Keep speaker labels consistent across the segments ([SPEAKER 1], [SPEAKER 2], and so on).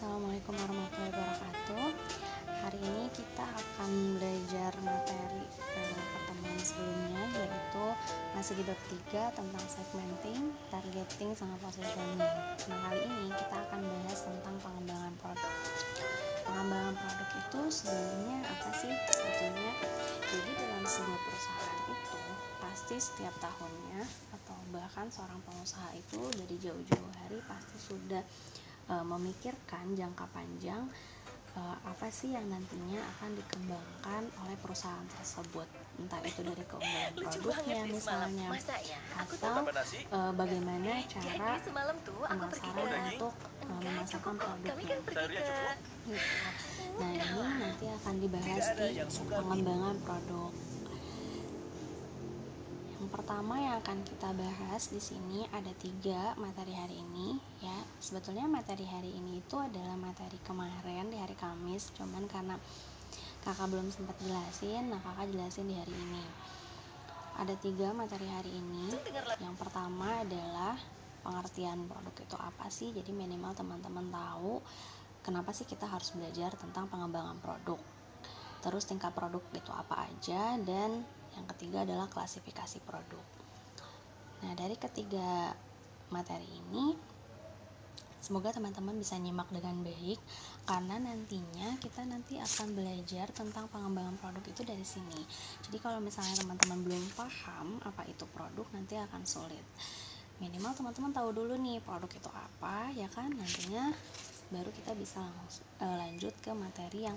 [SPEAKER 1] Assalamualaikum warahmatullahi wabarakatuh. Hari ini kita akan belajar materi eh, pertemuan sebelumnya yaitu masih di bab 3 tentang segmenting, targeting, sama positioning. Nah, kali ini kita akan bahas tentang pengembangan produk. Pengembangan produk itu sebenarnya apa sih sebetulnya? Jadi dalam sebuah perusahaan itu pasti setiap tahunnya atau bahkan seorang pengusaha itu dari jauh-jauh hari pasti sudah e, memikirkan jangka panjang e, apa sih yang nantinya akan dikembangkan oleh perusahaan tersebut. Entah itu dari keunggulan produknya misalnya.
[SPEAKER 2] Ya?
[SPEAKER 1] atau e, bagaimana cara pemasaran untuk e, memasarkan produknya gitu. nah ini nanti akan dibahas di pengembangan produk pertama yang akan kita bahas di sini ada tiga materi hari ini ya. Sebetulnya materi hari ini itu adalah materi kemarin di hari Kamis, cuman karena kakak belum sempat jelasin, nah kakak jelasin di hari ini. Ada tiga materi hari ini. Yang pertama adalah pengertian produk itu apa sih. Jadi minimal teman-teman tahu kenapa sih kita harus belajar tentang pengembangan produk. Terus tingkat produk itu apa aja dan yang ketiga adalah klasifikasi produk. Nah, dari ketiga materi ini semoga teman-teman bisa nyimak dengan baik karena nantinya kita nanti akan belajar tentang pengembangan produk itu dari sini. Jadi kalau misalnya teman-teman belum paham apa itu produk nanti akan sulit. Minimal teman-teman tahu dulu nih produk itu apa ya kan nantinya baru kita bisa langsung, uh, lanjut ke materi yang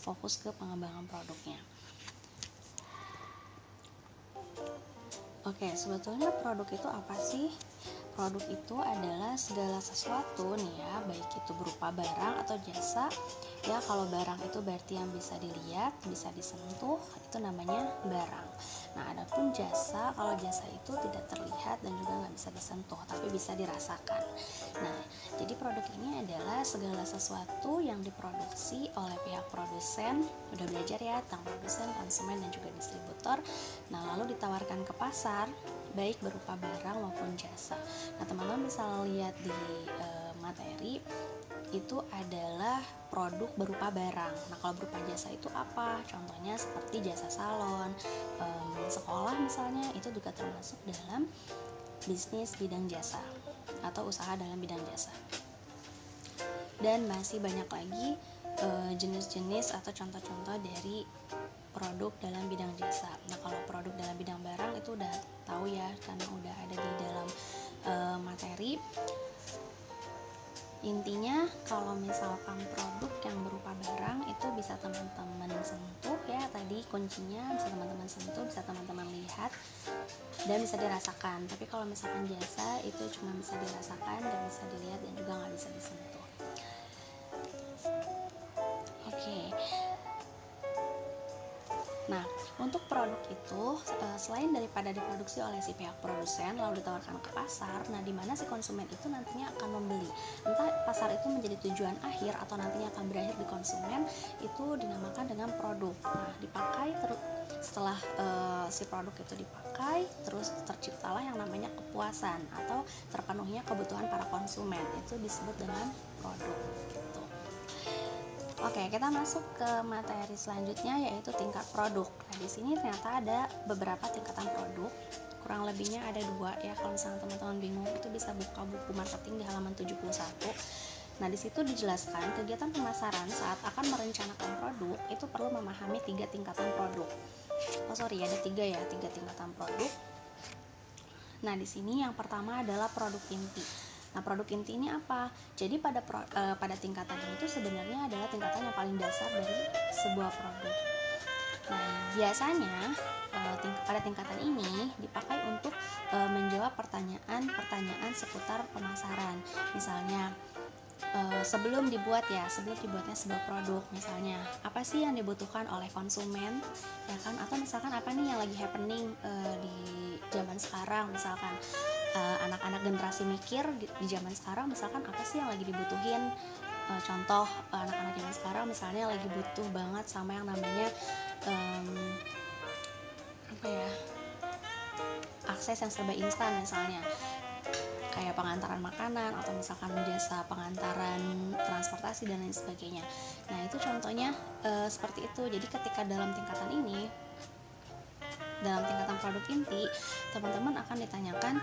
[SPEAKER 1] fokus ke pengembangan produknya. Oke, sebetulnya produk itu apa sih? Produk itu adalah segala sesuatu nih ya, baik itu berupa barang atau jasa. Ya, kalau barang itu berarti yang bisa dilihat, bisa disentuh, itu namanya barang. Nah, adapun jasa, kalau jasa itu tidak terlihat dan juga nggak bisa disentuh, tapi bisa dirasakan. Nah, jadi produk ini adalah segala sesuatu yang diproduksi oleh pihak produsen, udah belajar ya tentang produsen, konsumen, dan juga distributor. Nah, lalu ditawarkan ke pasar, baik berupa barang maupun jasa. Nah, teman-teman bisa lihat di e, materi itu adalah produk berupa barang. Nah, kalau berupa jasa itu apa? Contohnya seperti jasa salon, um, sekolah misalnya, itu juga termasuk dalam bisnis bidang jasa atau usaha dalam bidang jasa. Dan masih banyak lagi jenis-jenis uh, atau contoh-contoh dari produk dalam bidang jasa. Nah, kalau produk dalam bidang barang itu udah tahu ya, karena udah ada di dalam uh, materi intinya kalau misalkan produk yang berupa barang itu bisa teman-teman sentuh ya tadi kuncinya bisa teman-teman sentuh bisa teman-teman lihat dan bisa dirasakan tapi kalau misalkan jasa itu cuma bisa dirasakan dan bisa dilihat dan juga nggak bisa disentuh oke okay. Untuk produk itu eh, selain daripada diproduksi oleh si pihak produsen lalu ditawarkan ke pasar, nah di mana si konsumen itu nantinya akan membeli. Entah pasar itu menjadi tujuan akhir atau nantinya akan berakhir di konsumen, itu dinamakan dengan produk. Nah, dipakai terus setelah uh, si produk itu dipakai, terus terciptalah yang namanya kepuasan atau terpenuhnya kebutuhan para konsumen. Itu disebut dengan produk. Oke, kita masuk ke materi selanjutnya yaitu tingkat produk. Nah, di sini ternyata ada beberapa tingkatan produk. Kurang lebihnya ada dua ya. Kalau misalnya teman-teman bingung itu bisa buka buku marketing di halaman 71. Nah, di situ dijelaskan kegiatan pemasaran saat akan merencanakan produk itu perlu memahami tiga tingkatan produk. Oh sorry, ada tiga ya, tiga tingkatan produk. Nah, di sini yang pertama adalah produk inti. Nah, produk inti ini apa? Jadi pada pro, uh, pada tingkatan itu sebenarnya adalah tingkatan yang paling dasar dari sebuah produk. Nah, biasanya uh, ting pada tingkatan ini dipakai untuk uh, menjawab pertanyaan-pertanyaan seputar pemasaran. Misalnya, uh, sebelum dibuat ya sebelum dibuatnya sebuah produk misalnya apa sih yang dibutuhkan oleh konsumen ya kan? Atau misalkan apa nih yang lagi happening uh, di zaman sekarang? Misalkan Eh, anak-anak uh, generasi mikir di, di zaman sekarang misalkan apa sih yang lagi dibutuhin? Uh, contoh anak-anak zaman sekarang misalnya lagi butuh banget sama yang namanya um, apa ya? Akses yang serba instan misalnya kayak pengantaran makanan atau misalkan jasa pengantaran transportasi dan lain sebagainya. Nah, itu contohnya e, seperti itu. Jadi ketika dalam tingkatan ini dalam tingkatan produk inti, teman-teman akan ditanyakan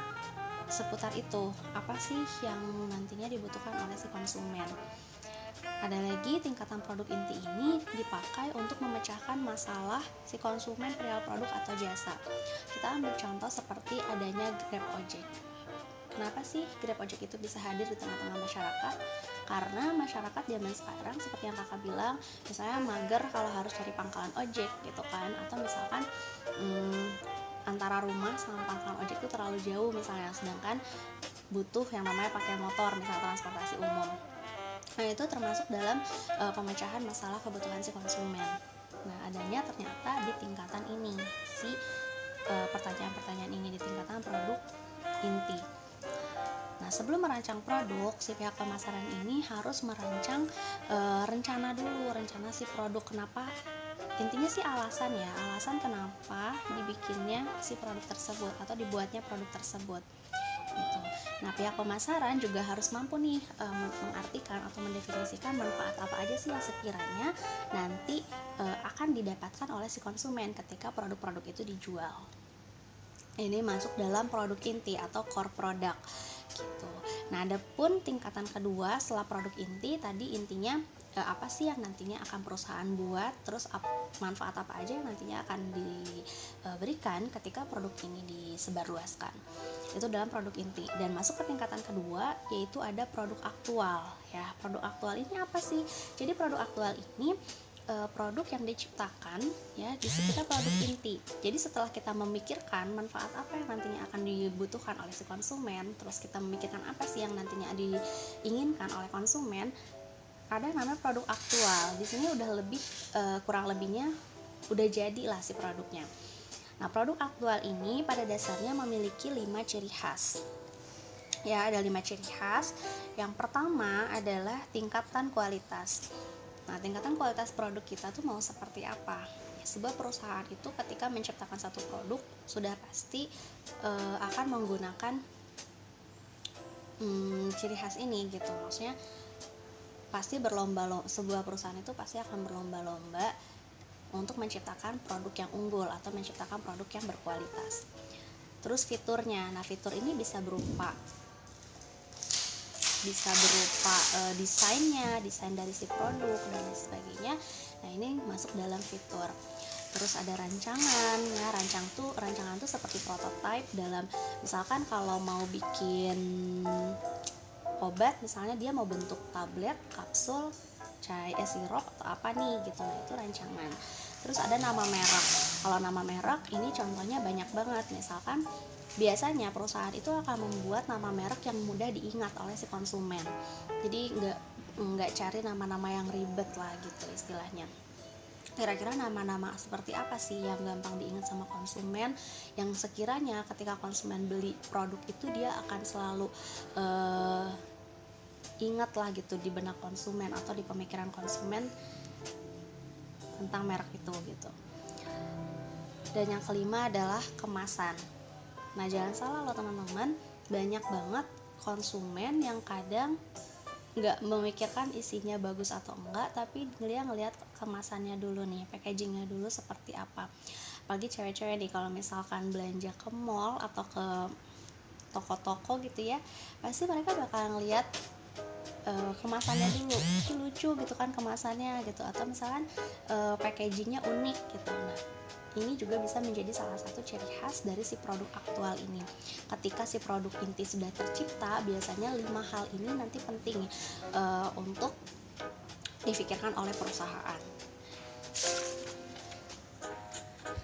[SPEAKER 1] seputar itu. Apa sih yang nantinya dibutuhkan oleh si konsumen? Ada lagi tingkatan produk inti ini dipakai untuk memecahkan masalah si konsumen perihal produk atau jasa. Kita ambil contoh seperti adanya Grab Ojek. Kenapa sih Grab Ojek itu bisa hadir di tengah-tengah masyarakat? Karena masyarakat zaman sekarang seperti yang kakak bilang, misalnya mager kalau harus cari pangkalan ojek gitu kan, atau misalkan hmm, antara rumah sama pangkalan ojek itu terlalu jauh misalnya, sedangkan butuh yang namanya pakai motor misalnya transportasi umum Nah, itu termasuk dalam uh, pemecahan masalah kebutuhan si konsumen. Nah, adanya ternyata di tingkatan ini si pertanyaan pertanyaan-pertanyaan ini di tingkatan produk inti. Nah, sebelum merancang produk, si pihak pemasaran ini harus merancang e, rencana dulu, rencana si produk. Kenapa? Intinya sih alasan ya, alasan kenapa dibikinnya si produk tersebut atau dibuatnya produk tersebut gitu. Nah, pihak pemasaran juga harus mampu nih um, mengartikan atau mendefinisikan manfaat apa aja sih yang sekiranya nanti uh, akan didapatkan oleh si konsumen ketika produk-produk itu dijual. Ini masuk dalam produk inti atau core product gitu. Nah, ada pun tingkatan kedua setelah produk inti tadi intinya e, apa sih yang nantinya akan perusahaan buat, terus ap, manfaat apa aja yang nantinya akan diberikan ketika produk ini disebarluaskan. Itu dalam produk inti dan masuk ke tingkatan kedua yaitu ada produk aktual ya. Produk aktual ini apa sih? Jadi produk aktual ini uh, produk yang diciptakan ya di sekitar produk inti. Jadi setelah kita memikirkan manfaat apa yang nantinya akan dibutuhkan oleh si konsumen, terus kita memikirkan apa sih yang nantinya diinginkan oleh konsumen, ada namanya produk aktual. Di sini udah lebih uh, kurang lebihnya udah jadi lah si produknya. Nah, produk aktual ini pada dasarnya memiliki lima ciri khas. Ya, ada lima ciri khas. Yang pertama adalah tingkatan kualitas. Nah, tingkatan kualitas produk kita tuh mau seperti apa? Ya, sebuah perusahaan itu ketika menciptakan satu produk sudah pasti e, akan menggunakan hmm, ciri khas ini gitu. Maksudnya pasti berlomba-lomba sebuah perusahaan itu pasti akan berlomba-lomba untuk menciptakan produk yang unggul atau menciptakan produk yang berkualitas. Terus fiturnya, nah fitur ini bisa berupa bisa berupa e, desainnya, desain dari si produk dan lain sebagainya. Nah, ini masuk dalam fitur. Terus ada rancangan, ya rancang tuh rancangan tuh seperti prototype dalam misalkan kalau mau bikin obat misalnya dia mau bentuk tablet, kapsul, cai eh, sirup atau apa nih gitu. Nah, itu rancangan. Terus ada nama merek. Kalau nama merek ini contohnya banyak banget. Misalkan biasanya perusahaan itu akan membuat nama merek yang mudah diingat oleh si konsumen. Jadi nggak nggak cari nama-nama yang ribet lah gitu istilahnya. Kira-kira nama-nama seperti apa sih yang gampang diingat sama konsumen? Yang sekiranya ketika konsumen beli produk itu dia akan selalu uh, ingat lah gitu di benak konsumen atau di pemikiran konsumen tentang merek itu gitu. Dan yang kelima adalah kemasan Nah jangan salah loh teman-teman, banyak banget konsumen yang kadang nggak memikirkan isinya bagus atau enggak, tapi dia ngelihat kemasannya dulu nih, packagingnya dulu seperti apa. Pagi cewek-cewek nih kalau misalkan belanja ke mall atau ke toko-toko gitu ya, pasti mereka bakal ngelihat uh, kemasannya dulu. Lucu gitu kan kemasannya gitu. Atau misalkan uh, packagingnya unik gitu. Nah ini juga bisa menjadi salah satu ciri khas dari si produk aktual ini. Ketika si produk inti sudah tercipta, biasanya lima hal ini nanti penting uh, untuk difikirkan oleh perusahaan.